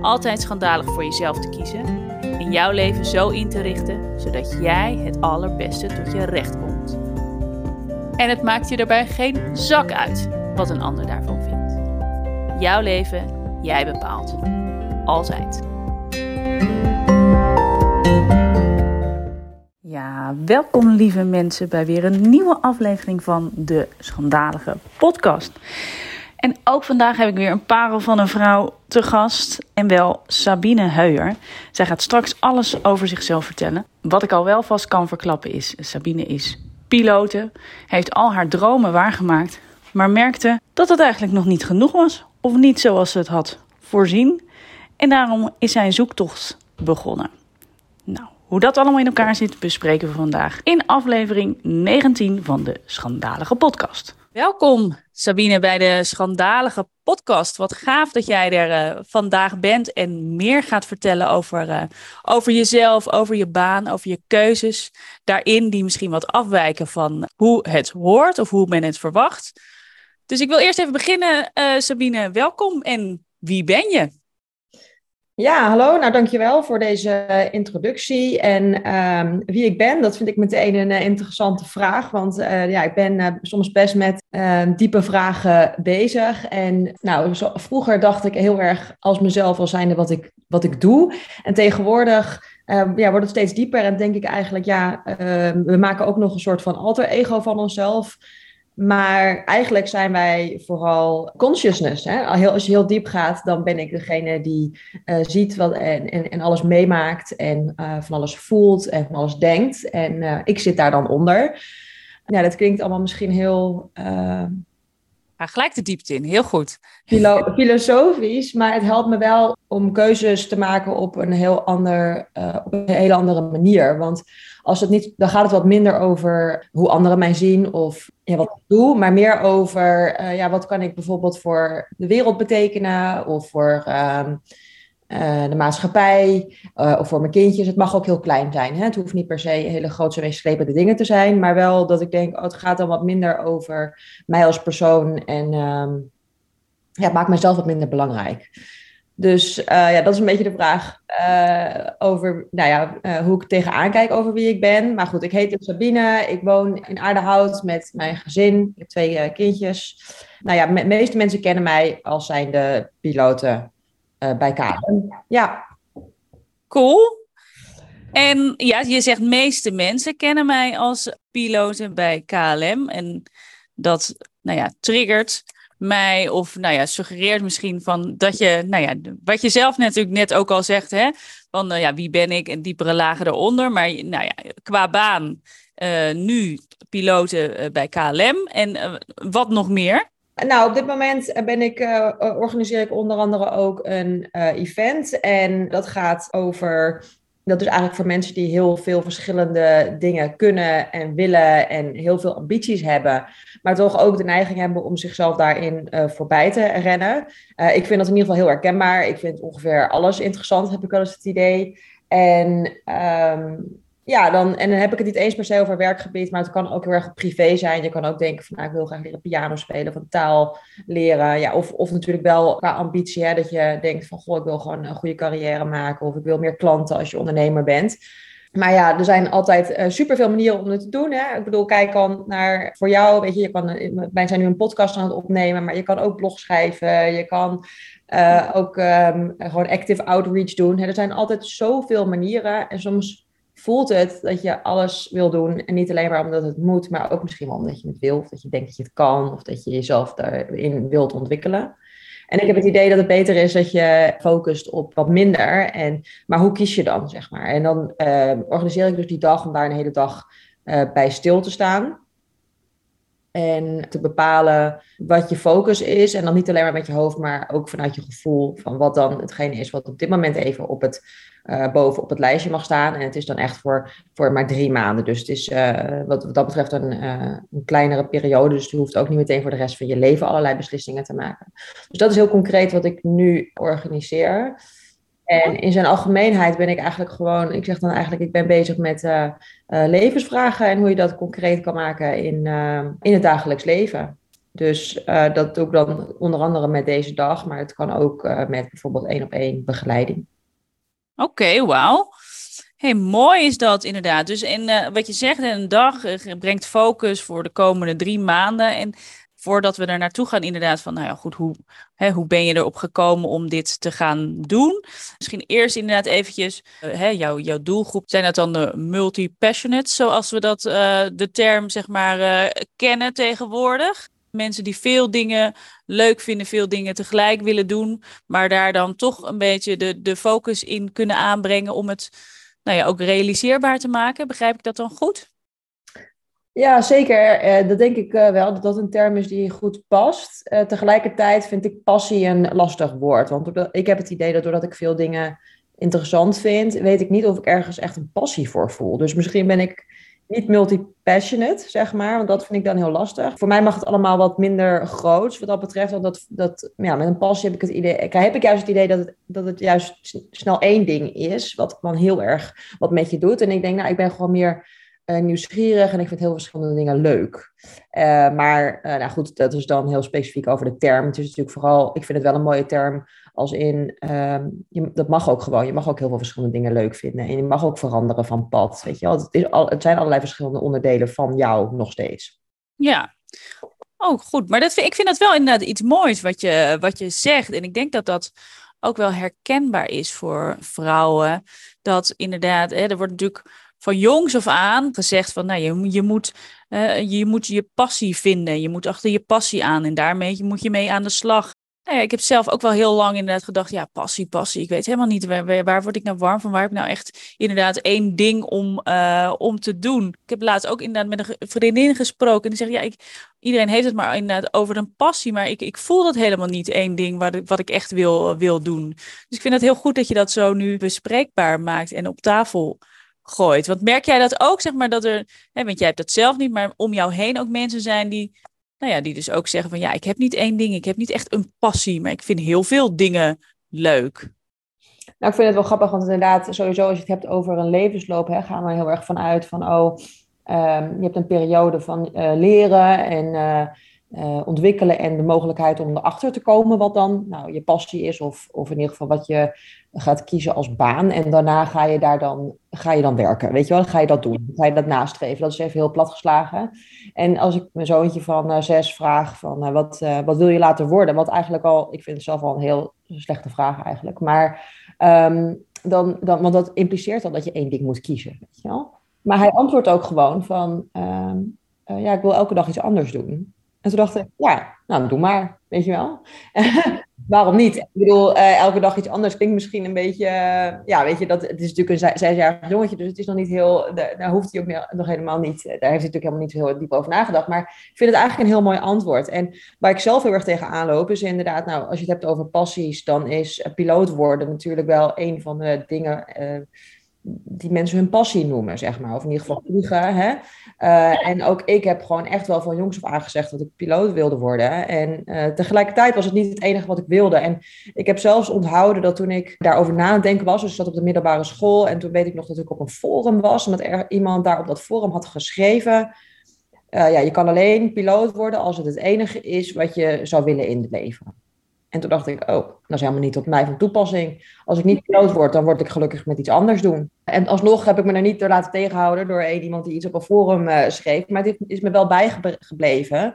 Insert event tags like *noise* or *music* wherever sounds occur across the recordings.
altijd schandalig voor jezelf te kiezen en jouw leven zo in te richten zodat jij het allerbeste tot je recht komt. En het maakt je daarbij geen zak uit wat een ander daarvan vindt. Jouw leven, jij bepaalt. Altijd. Ja, welkom lieve mensen bij weer een nieuwe aflevering van de Schandalige Podcast. En ook vandaag heb ik weer een parel van een vrouw te gast. En wel Sabine Heuer. Zij gaat straks alles over zichzelf vertellen. Wat ik al wel vast kan verklappen is: Sabine is pilote. Heeft al haar dromen waargemaakt. Maar merkte dat het eigenlijk nog niet genoeg was. Of niet zoals ze het had voorzien. En daarom is zij een zoektocht begonnen. Nou, hoe dat allemaal in elkaar zit, bespreken we vandaag in aflevering 19 van de Schandalige Podcast. Welkom Sabine bij de Schandalige Podcast. Wat gaaf dat jij er uh, vandaag bent en meer gaat vertellen over, uh, over jezelf, over je baan, over je keuzes daarin, die misschien wat afwijken van hoe het hoort of hoe men het verwacht. Dus ik wil eerst even beginnen, uh, Sabine. Welkom en wie ben je? Ja, hallo. Nou, dankjewel voor deze introductie. En um, wie ik ben, dat vind ik meteen een uh, interessante vraag. Want uh, ja, ik ben soms best met ehm, diepe vragen bezig. En nou, vroeger dacht ik heel erg als mezelf als zijnde wat ik, wat ik doe. En tegenwoordig ehm, ja, wordt het steeds dieper en denk ik eigenlijk, ja, we maken ook nog een soort van alter ego van onszelf. Maar eigenlijk zijn wij vooral consciousness. Hè? Als je heel diep gaat, dan ben ik degene die uh, ziet wat en, en, alles meemaakt en uh, van alles voelt en van alles denkt. En uh, ik zit daar dan onder. Ja, dat klinkt allemaal misschien heel. Ga gelijk de diepte in, heel goed. Filo filosofisch, maar het helpt me wel om keuzes te maken op een heel ander, op een hele andere manier. Want als het niet, dan gaat het wat minder over hoe anderen mij zien of ja, wat ik doe, maar meer over uh, ja, wat kan ik bijvoorbeeld voor de wereld betekenen of voor uh, de maatschappij uh, of voor mijn kindjes. Het mag ook heel klein zijn. Hè? Het hoeft niet per se hele grote meeslepende dingen te zijn, maar wel dat ik denk, oh, het gaat dan wat minder over mij als persoon en um, ja, het maakt mezelf wat minder belangrijk. Dus uh, ja, dat is een beetje de vraag over nou ja, hoe ik tegenaan kijk over wie ik ben. Maar goed, ik heet Sabine. Ik woon in Aardehout met mijn gezin. Ik heb twee kindjes. Nou ja, de meeste mensen kennen mij als zijn de piloten bij KLM. Ja. Cool. En ja, je zegt meeste mensen kennen mij als piloten bij KLM. En dat, nou ja, triggert mij of nou ja, suggereert misschien van dat je, nou ja, wat je zelf natuurlijk net ook al zegt, hè, van nou ja, wie ben ik en diepere lagen eronder. Maar nou ja, qua baan uh, nu piloten uh, bij KLM en wat nog meer? Nou, op dit moment ben ik, organiseer ik onder andere ook een event en dat gaat over dat is eigenlijk voor mensen die heel veel verschillende dingen kunnen en willen en heel veel ambities hebben, maar toch ook de neiging hebben om zichzelf daarin voorbij te rennen. Ik vind dat in ieder geval heel herkenbaar. Ik vind ongeveer alles interessant, heb ik wel eens het idee. En um, ja, dan, en dan heb ik het niet eens per se over werkgebied, maar het kan ook heel erg privé zijn. Je kan ook denken van, nou, ik wil graag leren piano spelen een taal leren. Ja, of, of natuurlijk wel qua ambitie, hè, dat je denkt van, goh, ik wil gewoon een goede carrière maken of ik wil meer klanten als je ondernemer bent. maar ja, er zijn altijd uh, superveel manieren om het te doen. Hè? Ik bedoel, kijk dan naar voor jou, weet je, je kan, wij zijn nu een podcast aan het opnemen, maar je kan ook blog schrijven, je kan uh, ook um, gewoon active outreach doen. Er zijn altijd zoveel manieren en soms voelt het dat je alles wil doen. En niet alleen maar omdat het moet, maar ook misschien wel omdat je het wil. Of dat je denkt dat je het kan. Of dat je jezelf daarin wilt ontwikkelen. En ik heb het idee dat het beter is dat je focust op wat minder. En, maar hoe kies je dan, zeg maar? En dan uh, organiseer ik dus die dag om daar een hele dag uh, bij stil te staan. En te bepalen wat je focus is. En dan niet alleen maar met je hoofd, maar ook vanuit je gevoel. Van wat dan hetgene is wat op dit moment even op het, uh, boven op het lijstje mag staan. En het is dan echt voor, voor maar drie maanden. Dus het is uh, wat, dat betreft een, uh, een kleinere periode. Dus je hoeft ook niet meteen voor de rest van je leven allerlei beslissingen te maken. Dus dat is heel concreet wat ik nu organiseer. En in zijn algemeenheid ben ik eigenlijk gewoon, ik zeg dan eigenlijk, ik ben bezig met uh, uh, levensvragen en hoe je dat concreet kan maken in, uh, in het dagelijks leven. Dus dat doe ik dan onder andere met deze dag, maar het kan ook met bijvoorbeeld één op één begeleiding. Oké, wauw. Hey, mooi is dat inderdaad. Dus in, wat je zegt, een dag brengt focus voor de komende drie maanden. En voordat we er naartoe gaan, inderdaad, van nou ja, goed, hoe, hè, hoe ben je erop gekomen om dit te gaan doen? Misschien eerst inderdaad eventjes, uh, hè, jouw, jouw doelgroep, zijn dat dan de multi-passionates, zoals we dat, uh, de term, zeg maar, uh, kennen tegenwoordig? Mensen die veel dingen leuk vinden, veel dingen tegelijk willen doen, maar daar dan toch een beetje de, de focus in kunnen aanbrengen om het nou ja, ook realiseerbaar te maken. Begrijp ik dat dan goed? Ja, zeker. Uh, dat denk ik uh, wel, dat dat een term is die goed past. Uh, tegelijkertijd vind ik passie een lastig woord. Want ik heb het idee dat doordat ik veel dingen interessant vind, weet ik niet of ik ergens echt een passie voor voel. Dus misschien ben ik niet multi-passionate, zeg maar, want dat vind ik dan heel lastig. Voor mij mag het allemaal wat minder groots wat dat betreft. Want dat, dat, ja, met een passie heb ik het idee, heb ik juist het idee dat het, dat het juist snel één ding is, wat dan heel erg wat met je doet. En ik denk, nou, ik ben gewoon meer nieuwsgierig en ik vind heel verschillende dingen leuk. Uh, maar uh, nou goed, dat is dan heel specifiek over de term. Het is natuurlijk vooral, ik vind het wel een mooie term als in, je, dat mag ook gewoon. Je mag ook heel veel verschillende dingen leuk vinden. En je mag ook veranderen van pad, weet je wel. Het, het zijn allerlei verschillende onderdelen van jou nog steeds. Ja, oh goed. Maar dat ik vind dat wel inderdaad iets moois wat je, wat je zegt. En ik denk dat dat ook wel herkenbaar is voor vrouwen. Dat inderdaad, hè, er wordt natuurlijk van jongs af aan gezegd van, nou, je, je, moet, uh, je moet je passie vinden. Je moet achter je passie aan en daarmee moet je mee aan de slag. Nou ik heb zelf ook wel heel lang inderdaad gedacht, ja, passie, passie. Ik weet helemaal niet, waar, waar word ik nou warm van? Waar heb ik nou echt inderdaad één ding om, uh, om te doen? Ik heb laatst ook inderdaad met een vriendin gesproken. En die zegt, ja, ik, iedereen heeft het maar inderdaad over een passie. Maar ik, ik voel dat helemaal niet één ding wat, wat ik echt wil, wil doen. Dus ik vind het heel goed dat je dat zo nu bespreekbaar maakt en op tafel gooit. Want merk jij dat ook, zeg maar, dat er, hè, want jij hebt dat zelf niet, maar om jou heen ook mensen zijn die, nou ja, die dus ook zeggen van ja, ik heb niet één ding, ik heb niet echt een passie, maar ik vind heel veel dingen leuk. Nou, ik vind het wel grappig, want inderdaad, sowieso als je het hebt over een levensloop, hè, gaan we heel erg vanuit van, oh, um, je hebt een periode van uh, leren en uh, uh, ontwikkelen en de mogelijkheid om erachter te komen wat dan nou, je passie is, of, of in ieder geval wat je gaat kiezen als baan. En daarna ga je daar dan, ga je dan werken. Weet je wel, dan ga je dat doen. ga je dat nastreven. Dat is even heel plat geslagen. En als ik mijn zoontje van uh, zes vraag van uh, wat, wat wil je laten worden? Wat eigenlijk al, ik vind het zelf al een heel slechte vraag eigenlijk. Maar um, dan, dan, want dat impliceert al dat je één ding moet kiezen. Weet je wel? Maar hij antwoordt ook gewoon van, um, ja, ik wil elke dag iets anders doen. En toen dacht ik, ja, nou, doe maar, weet je wel. *laughs* Waarom niet? Ik bedoel, uh, elke dag iets anders klinkt misschien een beetje... Uh, ja, weet je, dat, het is natuurlijk een zesjarig jongetje, dus het is nog niet heel... Daar hoeft hij ook nog helemaal niet... Daar heeft hij natuurlijk helemaal niet heel diep over nagedacht. Maar ik vind het eigenlijk een heel mooi antwoord. En waar ik zelf heel erg tegen aanloop, is inderdaad... Nou, als je het hebt over passies, dan is piloot worden natuurlijk wel een van de dingen... die mensen hun passie noemen, zeg maar. Of in ieder geval vliegen. Hè? Uh, en ook ik heb gewoon echt wel van jongs af aan gezegd dat ik piloot wilde worden. En uh, tegelijkertijd was het niet het enige wat ik wilde. En ik heb zelfs onthouden dat toen ik daarover na het denken was, dus ik zat op de middelbare school. En toen weet ik nog dat ik op een forum was. En dat er iemand daar op dat forum had geschreven. Uh, ja, je kan alleen piloot worden als het het enige is wat je zou willen in het leven. En toen dacht ik, oh, dat is helemaal niet op mij van toepassing. Als ik niet piloot word, dan word ik gelukkig met iets anders doen. En alsnog heb ik me er niet door laten tegenhouden door een, iemand die iets op een forum uh, schreef. Maar het is me wel bijgebleven.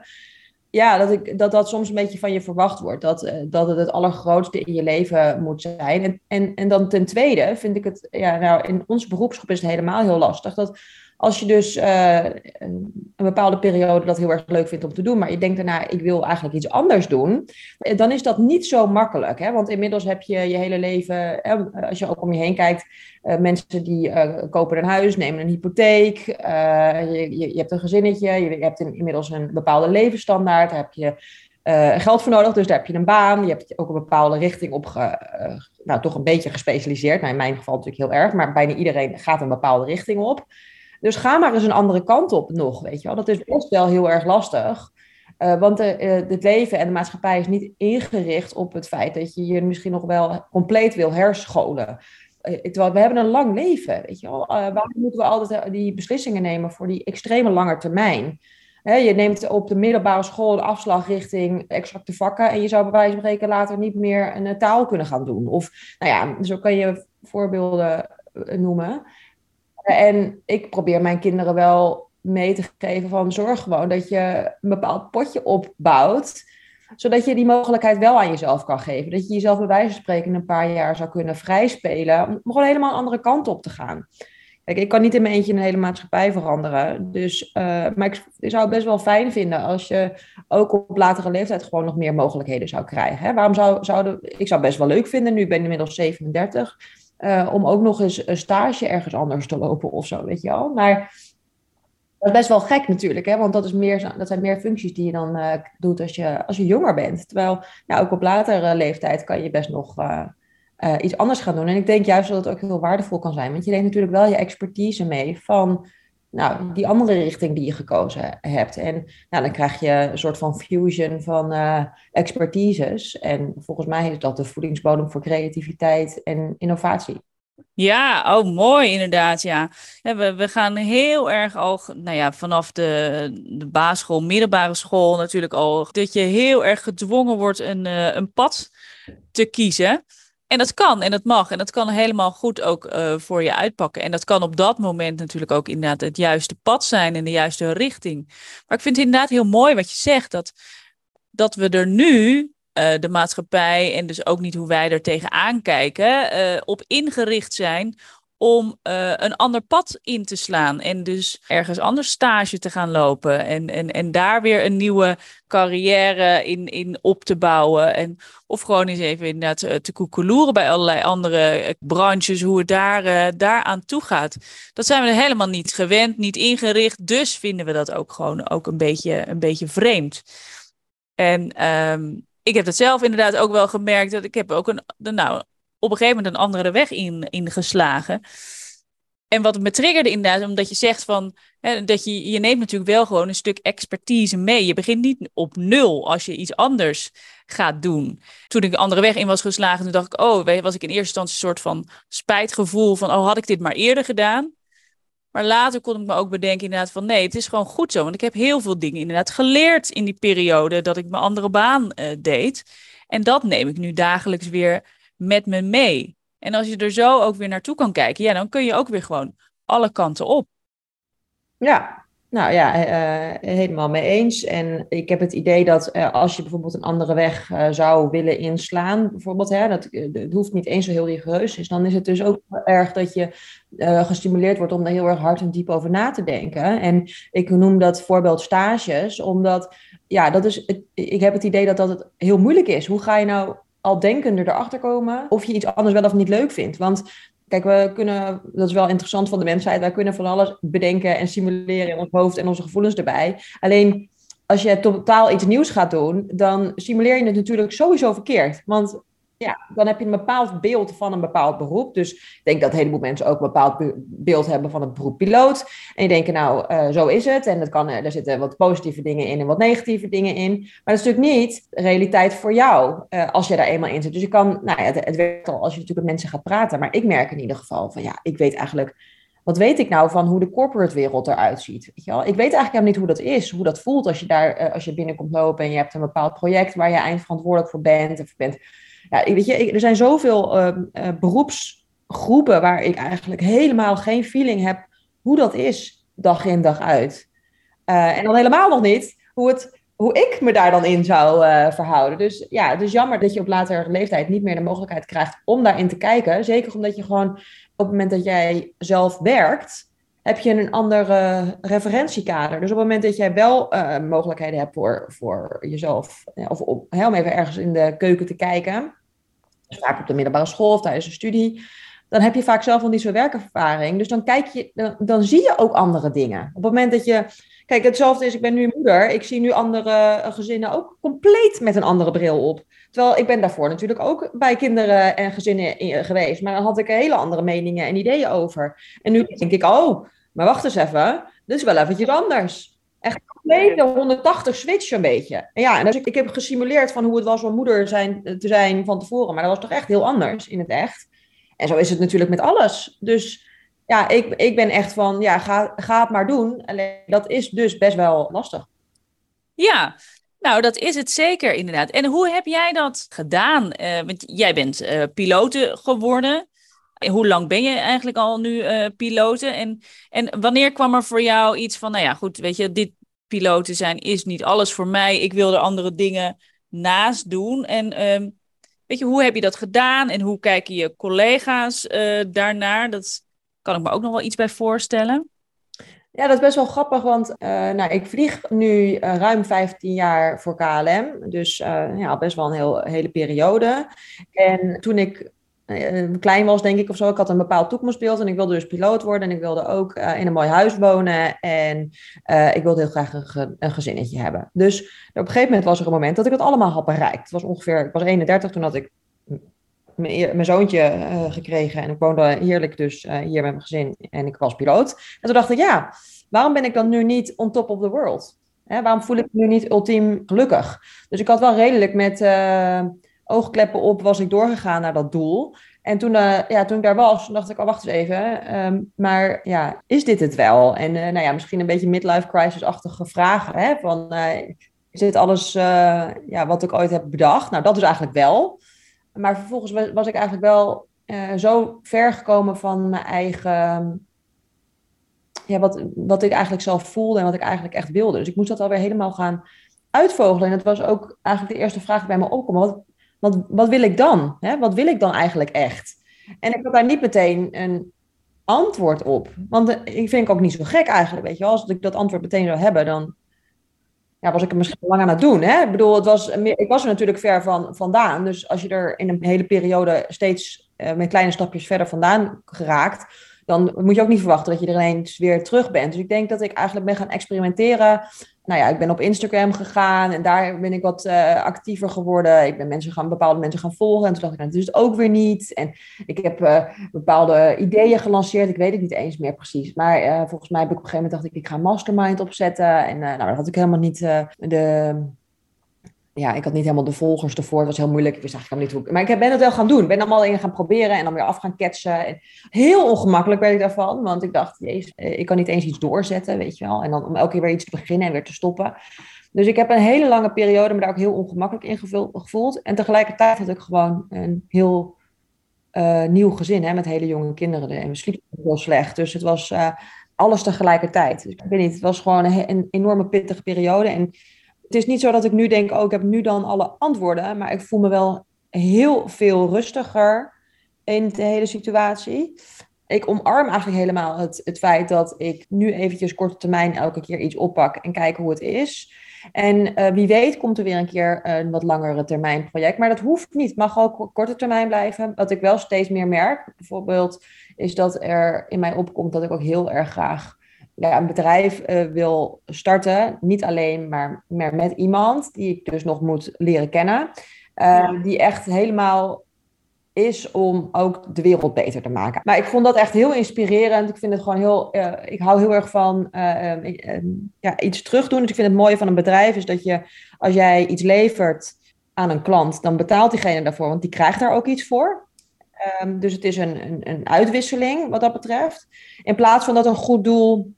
Ja, dat, ik, dat dat soms een beetje van je verwacht wordt. Dat, uh, dat het het allergrootste in je leven moet zijn. En, en, en dan ten tweede vind ik het, ja, nou, in onze beroepsgroep is het helemaal heel lastig. Dat als je dus uh, een bepaalde periode dat heel erg leuk vindt om te doen, maar je denkt daarna, ik wil eigenlijk iets anders doen, eh, dan is dat niet zo makkelijk. Hè? Want inmiddels heb je je hele leven, als je ook om je heen kijkt, mensen die kopen een huis, nemen een hypotheek, je, je, hebt een gezinnetje, je, hebt inmiddels een bepaalde levensstandaard, daar heb je geld voor nodig, dus daar heb je een baan, je hebt ook een bepaalde richting op, nou toch een beetje gespecialiseerd, nou in mijn geval natuurlijk heel erg, maar bijna iedereen gaat een bepaalde richting op. Dus ga maar eens een andere kant op nog, weet je wel. Dat is best wel heel erg lastig. Uh, want de, uh, het leven en de maatschappij is niet ingericht op het feit dat je je misschien nog wel compleet wil herscholen. Uh, terwijl we hebben een lang leven, weet je wel. waarom moeten we altijd die beslissingen nemen voor die extreme lange termijn? Je neemt op de middelbare school een afslag richting exacte vakken en je zou bij wijze van spreken later niet meer een taal kunnen gaan doen. Of, nou ja, zo kan je voorbeelden noemen. En ik probeer mijn kinderen wel mee te geven van zorg gewoon dat je een bepaald potje opbouwt, zodat je die mogelijkheid wel aan jezelf kan geven. Dat je jezelf bij wijze van spreken een paar jaar zou kunnen vrijspelen, om gewoon helemaal een andere kant op te gaan. Kijk, ik kan niet in mijn eentje een hele maatschappij veranderen. Dus, uh, maar ik, zou het best wel fijn vinden als je ook op latere leeftijd gewoon nog meer mogelijkheden zou krijgen. Hè? Waarom zou, zouden, ik zou het best wel leuk vinden, nu ben ik inmiddels 37 uh, om ook nog eens een stage ergens anders te lopen of zo, weet je wel. Maar dat is best wel gek natuurlijk, hè? want dat, is meer, dat zijn meer functies die je dan uh, doet als je, als je jonger bent. Terwijl nou, ook op latere leeftijd kan je best nog uh, iets anders gaan doen. En ik denk juist dat het ook heel waardevol kan zijn, want je neemt natuurlijk wel je expertise mee van nou, die andere richting die je gekozen hebt. En nou, dan krijg je een soort van fusion van uh, expertises. En volgens mij is dat de voedingsbodem voor creativiteit en innovatie. Ja, oh mooi inderdaad, ja. We, we gaan heel erg al, nou ja, vanaf de, de basisschool, middelbare school natuurlijk al, dat je heel erg gedwongen wordt een, uh, een pad te kiezen. En dat kan en dat mag en dat kan helemaal goed ook uh, voor je uitpakken. En dat kan op dat moment natuurlijk ook inderdaad het juiste pad zijn in de juiste richting. Maar ik vind het inderdaad heel mooi wat je zegt, dat, dat we er nu, uh, de maatschappij en dus ook niet hoe wij er tegenaan kijken, uh, op ingericht zijn om uh, een ander pad in te slaan. En dus ergens anders stage te gaan lopen. En, en, en daar weer een nieuwe carrière in, in op te bouwen. En, of gewoon eens even inderdaad eh, te koekeloeren bij allerlei andere eh, branches. Hoe het daar, uh, aan toe gaat. Dat zijn we helemaal niet gewend, niet ingericht. Dus vinden we dat ook gewoon ook een beetje, een beetje vreemd. En um, ik heb het zelf inderdaad ook wel gemerkt. Dat ik heb ook een, nou, op een gegeven moment een andere weg in, ingeslagen. En wat me triggerde inderdaad, omdat je zegt van, hè, dat je, je neemt natuurlijk wel gewoon een stuk expertise mee. Je begint niet op nul als je iets anders gaat doen. Toen ik een andere weg in was geslagen, toen dacht ik, oh, was ik in eerste instantie een soort van spijtgevoel van, oh, had ik dit maar eerder gedaan? Maar later kon ik me ook bedenken inderdaad van, nee, het is gewoon goed zo. Want ik heb heel veel dingen inderdaad geleerd in die periode dat ik mijn andere baan uh, deed. En dat neem ik nu dagelijks weer met me mee. En als je er zo ook weer naartoe kan kijken, ja, dan kun je ook weer gewoon alle kanten op. Ja, nou ja, uh, helemaal mee eens. En ik heb het idee dat uh, als je bijvoorbeeld een andere weg uh, zou willen inslaan, bijvoorbeeld, hè, dat, het hoeft niet eens zo heel rigoureus is, dan is het dus ook erg dat je gestimuleerd wordt om daar heel erg hard en diep over na te denken. En ik noem dat voorbeeld stages, omdat, ja, dat is, het, ik heb het idee dat dat het heel moeilijk is. Hoe ga je nou al denkende erachter komen of je iets anders wel of niet leuk vindt. Want kijk, we kunnen, dat is wel interessant van de mensheid, wij kunnen van alles bedenken en simuleren in ons hoofd en onze gevoelens erbij. Alleen als je totaal iets nieuws gaat doen, dan simuleer je het natuurlijk sowieso verkeerd. Want ja, dan heb je een bepaald beeld van een bepaald beroep. Dus ik denk dat een heleboel mensen ook een bepaald beeld hebben van het beroep piloot. En die denken, nou, uh, zo is het. En dat kan, er zitten wat positieve dingen in en wat negatieve dingen in. Maar dat is natuurlijk niet realiteit voor jou, uh, als je daar eenmaal in zit. Dus je kan, nou ja, het, werkt al als je natuurlijk met mensen gaat praten. Maar ik merk in ieder geval van, ja, ik weet eigenlijk wat weet ik nou van hoe de corporate wereld eruit ziet? Weet je wel? Ik weet eigenlijk helemaal niet hoe dat is, hoe dat voelt als je daar, als je binnenkomt lopen en je hebt een bepaald project waar je eindverantwoordelijk voor bent. Of bent ja, weet je, er zijn zoveel uh, uh, beroepsgroepen waar ik eigenlijk helemaal geen feeling heb hoe dat is, dag in dag uit. Uh, en dan helemaal nog niet hoe, het, hoe ik me daar dan in zou uh, verhouden. Dus ja, het is jammer dat je op latere leeftijd niet meer de mogelijkheid krijgt om daarin te kijken. Zeker omdat je gewoon op het moment dat jij zelf werkt, heb je een andere referentiekader. Dus op het moment dat jij wel uh, mogelijkheden hebt voor, voor jezelf, of om, om even ergens in de keuken te kijken, vaak op de middelbare school of tijdens een studie, dan heb je vaak zelf nog niet zo'n werkervaring. Dus dan kijk je, dan, dan zie je ook andere dingen. Op het moment dat je Kijk, hetzelfde is, ik ben nu moeder. Ik zie nu andere gezinnen ook compleet met een andere bril op. Terwijl ik ben daarvoor natuurlijk ook bij kinderen en gezinnen geweest. Maar dan had ik hele andere meningen en ideeën over. En nu denk ik, oh, maar wacht eens even. Dit is wel eventjes anders. Echt compleet 180 switch een beetje. Ja, en dus ik, ik heb gesimuleerd van hoe het was om moeder zijn, te zijn van tevoren. Maar dat was toch echt heel anders in het echt. En zo is het natuurlijk met alles. Dus ja, ik, ik ben echt van, ja, ga, ga het maar doen. Alleen dat is dus best wel lastig. Ja, nou, dat is het zeker inderdaad. En hoe heb jij dat gedaan? Uh, want jij bent uh, geworden. Hoe lang ben je eigenlijk al nu uh? En, en wanneer kwam er voor jou iets van, nou ja, goed, weet je, dit piloten zijn is niet alles voor mij. Ik wil er andere dingen naast doen. En ehm, weet je, hoe heb je dat gedaan? En hoe kijken je collega's daarnaar? Dat kan ik me ook nog wel iets bij voorstellen. Ja, dat is best wel grappig, want uh, nou, ik vlieg nu uh, ruim 15 jaar voor KLM. Dus uh, ja, best wel een heel, hele periode. En toen ik klein was, denk ik of zo, ik had een bepaald toekomstbeeld en ik wilde dus piloot worden. En ik wilde ook in een mooi huis wonen en ik wilde heel graag een, een, gezinnetje hebben. Dus op een gegeven moment was er een moment dat ik het allemaal had bereikt. Het was ongeveer, ik was 31, toen had ik mijn, zoontje uh, gekregen. En ik woonde heerlijk dus uh, hier met mijn gezin. En ik was piloot. En toen dacht ik, ja, waarom ben ik dan nu niet on top of the world? Hè, waarom voel ik me nu niet ultiem gelukkig? Dus ik had wel redelijk met uh, oogkleppen op was ik doorgegaan naar dat doel. En toen, ja, toen ik daar was, dacht ik, oh, wacht eens even. Um, maar ja, is dit het wel? En nou ja, misschien een beetje midlife crisis-achtige vragen. Hè? Van, is dit alles ja, wat ik ooit heb bedacht? Nou, dat is eigenlijk wel. Maar vervolgens was, ik eigenlijk wel uh, zo ver gekomen van mijn eigen. Ja, wat, wat ik eigenlijk zelf voelde en wat ik eigenlijk echt wilde. Dus ik moest dat alweer helemaal gaan uitvogelen. En dat was ook eigenlijk de eerste vraag die bij me opkwam. Wat, wat, wil ik dan? Hè? Wat wil ik dan eigenlijk echt? En ik had daar niet meteen een antwoord op. Want uh, ik vind ik ook niet zo gek eigenlijk, weet je wel. Als ik dat antwoord meteen zou hebben, dan ja, was ik er misschien lang aan het doen. Hè? Ik bedoel, het was, ik was er natuurlijk ver van, vandaan. Dus als je er in een hele periode steeds uh, met kleine stapjes verder vandaan geraakt, dan moet je ook niet verwachten dat je er ineens weer terug bent. Dus ik denk dat ik eigenlijk ben gaan experimenteren nou ja, ik ben op Instagram gegaan en daar ben ik wat uh, actiever geworden. Ik ben mensen gaan, bepaalde mensen gaan volgen. En toen dacht ik, nou, dat is het ook weer niet. En ik heb uh, bepaalde ideeën gelanceerd. Ik weet het niet eens meer precies. Maar uh, volgens mij heb ik op een gegeven moment dacht ik, ik ga mastermind opzetten. En nou, dat had ik helemaal niet de ja, ik had niet helemaal de volgers ervoor. Het was heel moeilijk. Ik wist eigenlijk niet hoe. Maar ik ben het wel gaan doen. Ik ben allemaal in gaan proberen en dan weer af gaan ketsen. En heel ongemakkelijk werd ik daarvan. Want ik dacht, jezus, eh, ik kan niet eens iets doorzetten, weet je wel. En dan om elke keer weer iets te beginnen en weer te stoppen. Dus ik heb een hele lange periode me daar ook heel ongemakkelijk in gevoeld. En tegelijkertijd had ik gewoon een heel uh, nieuw gezin hè, met hele jonge kinderen. En we sliepen heel slecht. Dus het was uh, alles tegelijkertijd. Dus ik weet niet, het was gewoon een, een enorme pittige periode. En het is niet zo dat ik nu denk, oh, ik heb nu dan alle antwoorden, maar ik voel me wel heel veel rustiger in de hele situatie. Ik omarm eigenlijk helemaal het, het feit dat ik nu eventjes korte termijn elke keer iets oppak en kijk hoe het is. En uh, wie weet komt er weer een keer een wat langere termijn project. Maar dat hoeft niet. Het mag ook korte termijn blijven. Wat ik wel steeds meer merk, bijvoorbeeld, is dat er in mij opkomt dat ik ook heel erg graag ja, een bedrijf uh, wil starten, niet alleen, maar, maar met iemand die ik dus nog moet leren kennen, uh, die echt helemaal is om ook de wereld beter te maken. Maar ik vond dat echt heel inspirerend. Ik vind het gewoon heel, uh, ik hou heel erg van ja, iets terugdoen. Dus ik vind het mooie van een bedrijf is dat je, als jij iets levert aan een klant, dan betaalt diegene daarvoor, want die krijgt daar ook iets voor. Ehm, dus het is een, een, een uitwisseling wat dat betreft. In plaats van dat een goed doel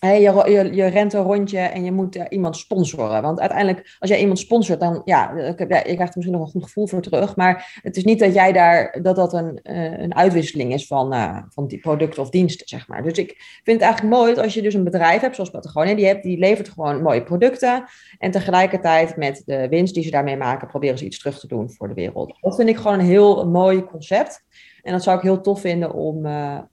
je, je, je, rent een rondje en je moet iemand sponsoren. Want uiteindelijk, als jij iemand sponsort, dan ja, je krijgt er misschien nog een goed gevoel voor terug. Maar het is niet dat jij daar, dat dat een, eh, een uitwisseling is van, van die producten of diensten, zeg maar. Dus ik vind het eigenlijk mooi als je dus een bedrijf hebt, zoals Patagonia, die, hebt, die levert gewoon mooie producten. En tegelijkertijd met de winst die ze daarmee maken, proberen ze iets terug te doen voor de wereld. Dat vind ik gewoon een heel mooi concept. En dat zou ik heel tof vinden om,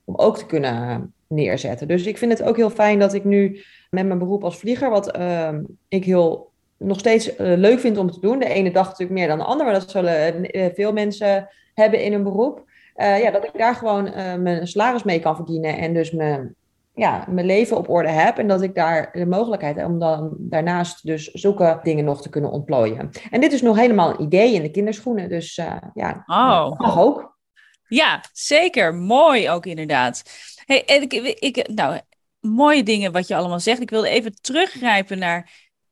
om ook te kunnen neerzetten. Dus ik vind het ook heel fijn dat ik nu met mijn beroep als vlieger, wat uh, ik heel nog steeds uh, leuk vind om te doen. De ene dag natuurlijk meer dan de andere, maar dat zullen uh, veel mensen hebben in een beroep. ja, dat ik daar gewoon mijn salaris mee kan verdienen en dus mijn, ja, mijn leven op orde heb. En dat ik daar de mogelijkheid heb om dan daarnaast dus zulke dingen nog te kunnen ontplooien. En dit is nog helemaal een idee in de kinderschoenen, dus ja, oh. mag ook. Ja, zeker. Mooi ook inderdaad. Hey, ik, ik, nou, mooie dingen wat je allemaal zegt. Ik wilde even teruggrijpen naar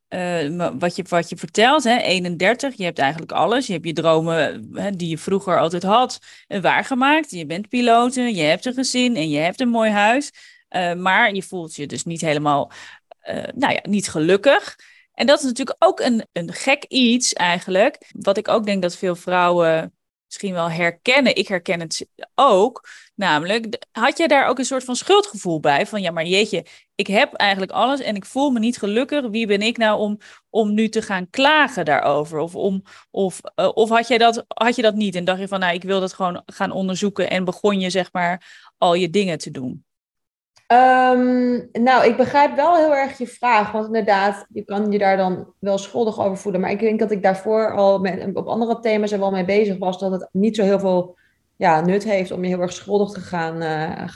uh, wat, je, wat je vertelt. Hè? 31, je hebt eigenlijk alles. Je hebt je dromen hè, die je vroeger altijd had uh, waargemaakt. Je bent piloot, je hebt een gezin en je hebt een mooi huis. Maar je voelt je dus niet helemaal, nou ja, niet gelukkig. En dat is natuurlijk ook een, een gek iets eigenlijk. Wat ik ook denk dat veel vrouwen misschien wel herkennen. Ik herken het ook. Namelijk, had jij daar ook een soort van schuldgevoel bij? Van ja, maar jeetje, ik heb eigenlijk alles en ik voel me niet gelukkig. Wie ben ik nou om, om nu te gaan klagen daarover? Of, om, of, uh, of had, jij dat, had je dat niet en dacht je van, nou, ik wil dat gewoon gaan onderzoeken en begon je zeg maar al je dingen te doen? Um, nou, ik begrijp wel heel erg je vraag. Want inderdaad, je kan je daar dan wel schuldig over voelen. Maar ik denk dat ik daarvoor al met, op andere thema's er wel mee bezig was. Dat het niet zo heel veel ja, nut heeft om je heel erg schuldig te gaan, *laughs* uh.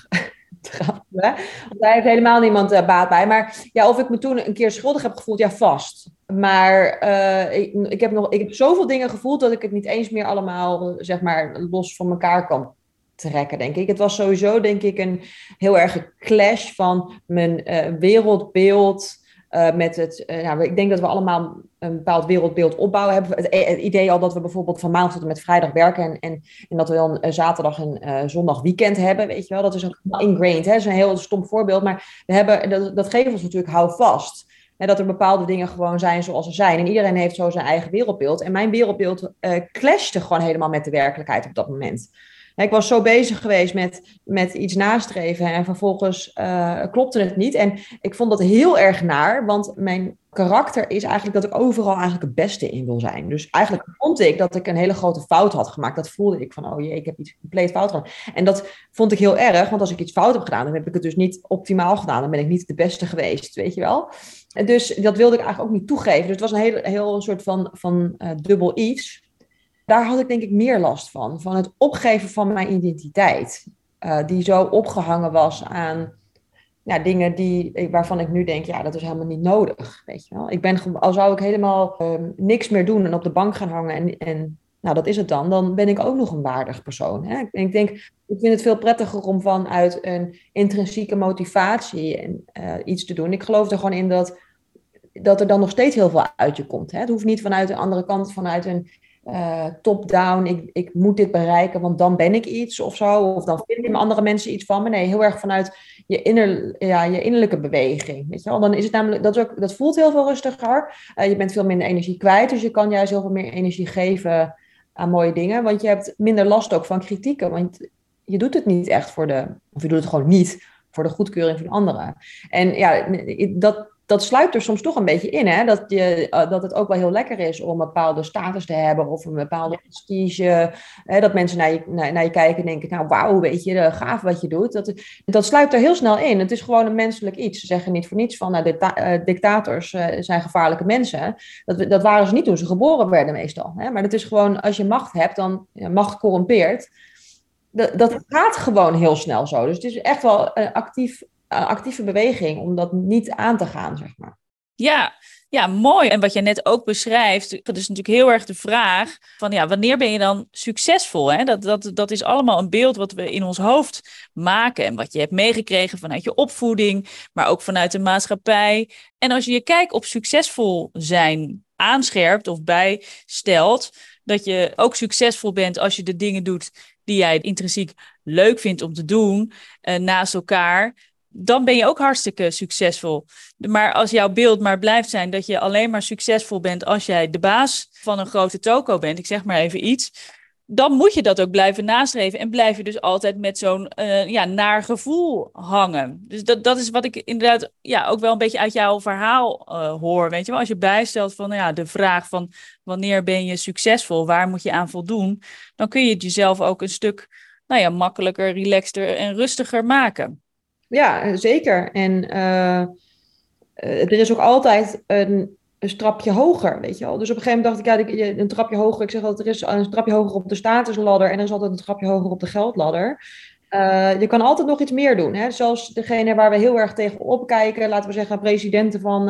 Want daar heeft helemaal niemand uh, baat bij. Maar ja, of ik me toen een keer schuldig heb gevoeld, ja, vast. Maar uh, ik, ik, heb nog, ik heb zoveel dingen gevoeld dat ik het niet eens meer allemaal, zeg maar, los van elkaar kan trekken, denk ik. Het was sowieso, denk ik, een heel erg clash van mijn uh, wereldbeeld uh, met het... Uh, nou, ik denk dat we allemaal een bepaald wereldbeeld opbouwen. Hebben het, het, idee al dat we bijvoorbeeld van maandag tot en met vrijdag werken... en, en, en dat we dan zaterdag en zondag weekend hebben, weet je wel. Dat is ook ingrained, hè. Dat is een heel stom voorbeeld. Maar we hebben, dat, dat geeft ons natuurlijk hou vast. Dat er bepaalde dingen gewoon zijn zoals ze zijn. En iedereen heeft zo zijn eigen wereldbeeld. En mijn wereldbeeld clashte gewoon helemaal met de werkelijkheid op dat moment ik was zo bezig geweest met, met iets nastreven en vervolgens uh, klopte het niet. En ik vond dat heel erg naar, want mijn karakter is eigenlijk dat ik overal eigenlijk het beste in wil zijn. Dus eigenlijk vond ik dat ik een hele grote fout had gemaakt. Dat voelde ik van, oh jee, ik heb iets compleet fout gedaan. En dat vond ik heel erg, want als ik iets fout heb gedaan, dan heb ik het dus niet optimaal gedaan. Dan ben ik niet de beste geweest, weet je wel. En dus dat wilde ik eigenlijk ook niet toegeven. Dus het was een heel, heel soort van, van uh, dubbel iets daar had ik denk ik meer last van. Van het opgeven van mijn identiteit. Uh, die zo opgehangen was aan dingen die, waarvan ik nu denk, ja, dat is helemaal niet nodig. Weet je wel? Ik ben, al zou ik helemaal um, niks meer doen en op de bank gaan hangen en, en nou, dat is het dan, dan ben ik ook nog een waardig persoon. Hè? Ik, ik denk, ik vind het veel prettiger om vanuit een intrinsieke motivatie en, uh, iets te doen. Ik geloof er gewoon in dat, dat er dan nog steeds heel veel uit je komt. Hè? Het hoeft niet vanuit de andere kant, vanuit een uh, top-down, ik, ik moet dit bereiken, want dan ben ik iets of zo. Of dan vinden andere mensen iets van me. Nee, heel erg vanuit je, inner, ja, je innerlijke beweging. Dan is het namelijk, dat, ook, dat voelt heel veel rustiger. Uh, je bent veel minder energie kwijt, dus je kan juist heel veel meer energie geven aan mooie dingen. Want je hebt minder last ook van kritieken. Want je doet het niet echt voor de, of je doet het gewoon niet voor de goedkeuring van anderen. En ja, dat, dat sluipt er soms toch een beetje in, hè? Dat, je, uh, dat het ook wel heel lekker is om een bepaalde status te hebben of een bepaalde prestige. Hè? Dat mensen naar je, naar, naar je kijken en denken, nou wauw, weet je, gaaf wat je doet. Dat, dat sluipt er heel snel in. Het is gewoon een menselijk iets. Ze zeggen niet voor niets van, nou, dicta uh, dictators zijn gevaarlijke mensen. Dat, dat waren ze niet toen ze geboren werden meestal. Hè? Maar het is gewoon, als je macht hebt, dan ja, macht corrumpeert. Dat, dat gaat gewoon heel snel zo. Dus het is echt wel actief actieve beweging om dat niet aan te gaan, zeg maar. Ja, ja, mooi. En wat je net ook beschrijft, dat is natuurlijk heel erg de vraag van ja, wanneer ben je dan succesvol? Hè? Dat, dat, dat is allemaal een beeld wat we in ons hoofd maken en wat je hebt meegekregen vanuit je opvoeding, maar ook vanuit de maatschappij. En als je je kijk op succesvol zijn aanscherpt of bijstelt, dat je ook succesvol bent als je de dingen doet die jij intrinsiek leuk vindt om te doen uh, naast elkaar, dan ben je ook hartstikke succesvol. Maar als jouw beeld maar blijft zijn dat je alleen maar succesvol bent als jij de baas van een grote toko bent, ik zeg maar even iets, dan moet je dat ook blijven nastreven en blijf je dus altijd met zo'n uh, ja, naar gevoel hangen. Dus dat, dat is wat ik inderdaad ja, ook wel een beetje uit jouw verhaal uh, hoor. Weet je wel, als je bijstelt van nou ja, de vraag van wanneer ben je succesvol, waar moet je aan voldoen, dan kun je het jezelf ook een stuk nou ja, makkelijker, relaxter en rustiger maken. Ja, zeker. En uh, er is ook altijd een, een strapje hoger, weet je wel. Dus op een gegeven moment dacht ik, ja, een trapje hoger. Ik zeg altijd, er is een trapje hoger op de statusladder en er is altijd een trapje hoger op de geldladder. Uh, je kan altijd nog iets meer doen. Hè? Zoals degene waar we heel erg tegen opkijken, laten we zeggen, presidenten van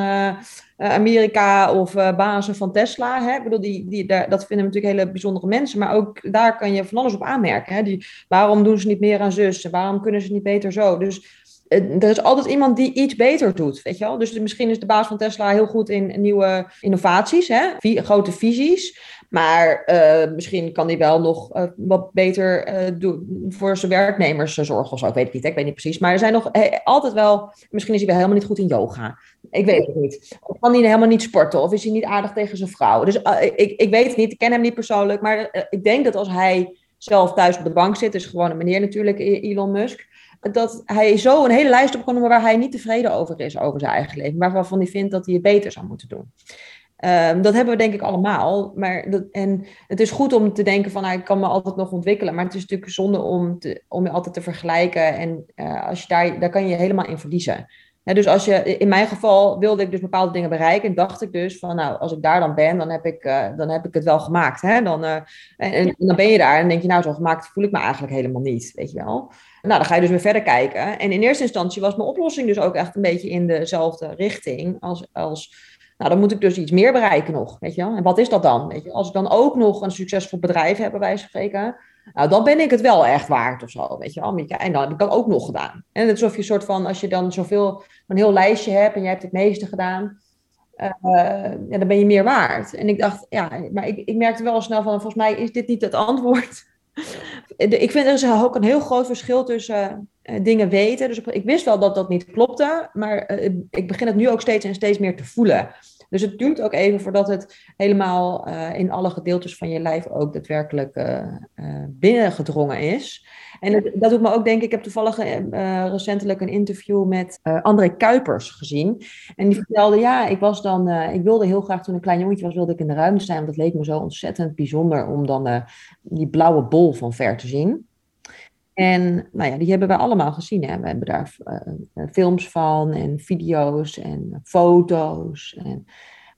Amerika of uh, bazen van Tesla. Hè? Ik bedoel, die, die, dat vinden we natuurlijk hele bijzondere mensen, maar ook daar kan je van alles op aanmerken. Hè? Die, waarom doen ze niet meer aan zus? Waarom kunnen ze niet beter zo? Dus er is altijd iemand die iets beter doet, weet je wel. Dus misschien is de baas van Tesla heel goed in nieuwe innovaties, hè? grote visies. Maar uh, misschien kan hij wel nog uh, wat beter doen voor zijn werknemers zorgen of zo. Ik weet het niet, ik weet niet precies. Maar er zijn nog altijd wel... Misschien is hij wel helemaal niet goed in yoga. Ik weet het niet. Of kan hij helemaal niet sporten? Of is hij niet aardig tegen zijn vrouw? Dus ik, ik weet het niet, ik ken hem niet persoonlijk. Maar ik denk dat als hij zelf thuis op de bank zit... is gewoon een meneer natuurlijk, Elon Musk dat hij zo een hele lijst op noemen waar hij niet tevreden over is, over zijn eigen leven, waarvan hij vindt dat hij het beter zou moeten doen. Um, dat hebben we denk ik allemaal. Maar dat, en het is goed om te denken van, nou, ik kan me altijd nog ontwikkelen. Maar het is natuurlijk zonde om, te, om je altijd te vergelijken. En uh, als je daar, daar kan je helemaal in verliezen. dus als je, in mijn geval wilde ik dus bepaalde dingen bereiken. En dacht ik dus van, nou, als ik daar dan ben, dan heb ik, uh, dan heb ik het wel gemaakt. Hè? Dan, uh, en, en, dan ben je daar en denk je, nou, zo gemaakt voel ik me eigenlijk helemaal niet, weet je wel. Nou, dan ga je dus weer verder kijken. En in eerste instantie was mijn oplossing dus ook echt een beetje in dezelfde richting als, als nou, dan moet ik dus iets meer bereiken nog, weet je wel. En wat is dat dan? Weet je? Als ik dan ook nog een succesvol bedrijf heb, bij wijze nou, dan ben ik het wel echt waard of zo, weet je wel. En dan heb ik dat ook nog gedaan. En het is alsof je soort van, als je dan zoveel, een heel lijstje hebt en jij hebt het meeste gedaan, uh, ja, dan ben je meer waard. En ik dacht, ja, maar ik, ik merkte wel snel van, volgens mij is dit niet het antwoord. Ik vind er is ook een heel groot verschil tussen uh, dingen weten. Dus ik wist wel dat dat niet klopte, maar uh, ik begin het nu ook steeds en steeds meer te voelen. Dus het duurt ook even voordat het helemaal in alle gedeeltes van je lijf ook daadwerkelijk binnengedrongen is. En het, dat doet me ook denken, ik heb toevallig recentelijk een interview met André Kuipers gezien. En die vertelde, ja, ik was dan, ik wilde heel graag toen een klein jongetje was, wilde ik in de ruimte zijn, want het leek me zo ontzettend bijzonder om dan die blauwe bol van ver te zien. En nou ja, die hebben wij allemaal gezien. Hè. We hebben daar uh, films van en video's en foto's. En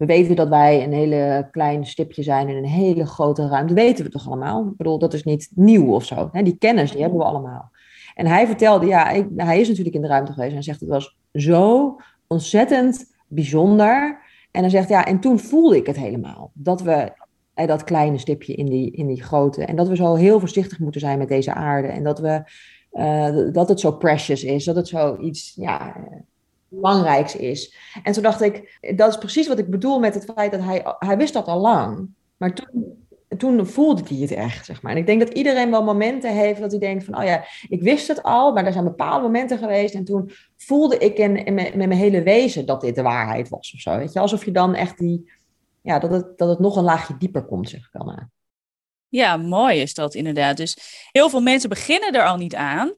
we weten dat wij een hele klein stipje zijn in een hele grote ruimte. Dat weten we toch allemaal? Ik bedoel, dat is niet nieuw of zo. Die kennis, die hebben we allemaal. En hij vertelde, ja, hij is natuurlijk in de ruimte geweest. En hij zegt, het was zo ontzettend bijzonder. En hij zegt, ja, en toen voelde ik het helemaal. Dat we dat kleine stipje in die, in die grote. En dat we zo heel voorzichtig moeten zijn met deze aarde. En dat, we, uh, dat het zo precious is, dat het zo iets ja, belangrijks is. En toen dacht ik, dat is precies wat ik bedoel met het feit dat hij, hij wist dat al lang. Maar toen, toen voelde hij het echt, zeg maar. En ik denk dat iedereen wel momenten heeft dat hij denkt van, oh ja, ik wist het al, maar er zijn bepaalde momenten geweest en toen voelde ik in, in, met mijn hele wezen dat dit de waarheid was of zo. Weet je, alsof je dan echt die, ja, dat, het, dat het nog een laagje dieper komt, zeg ik. Ja, mooi is dat inderdaad. Dus heel veel mensen beginnen er al niet aan,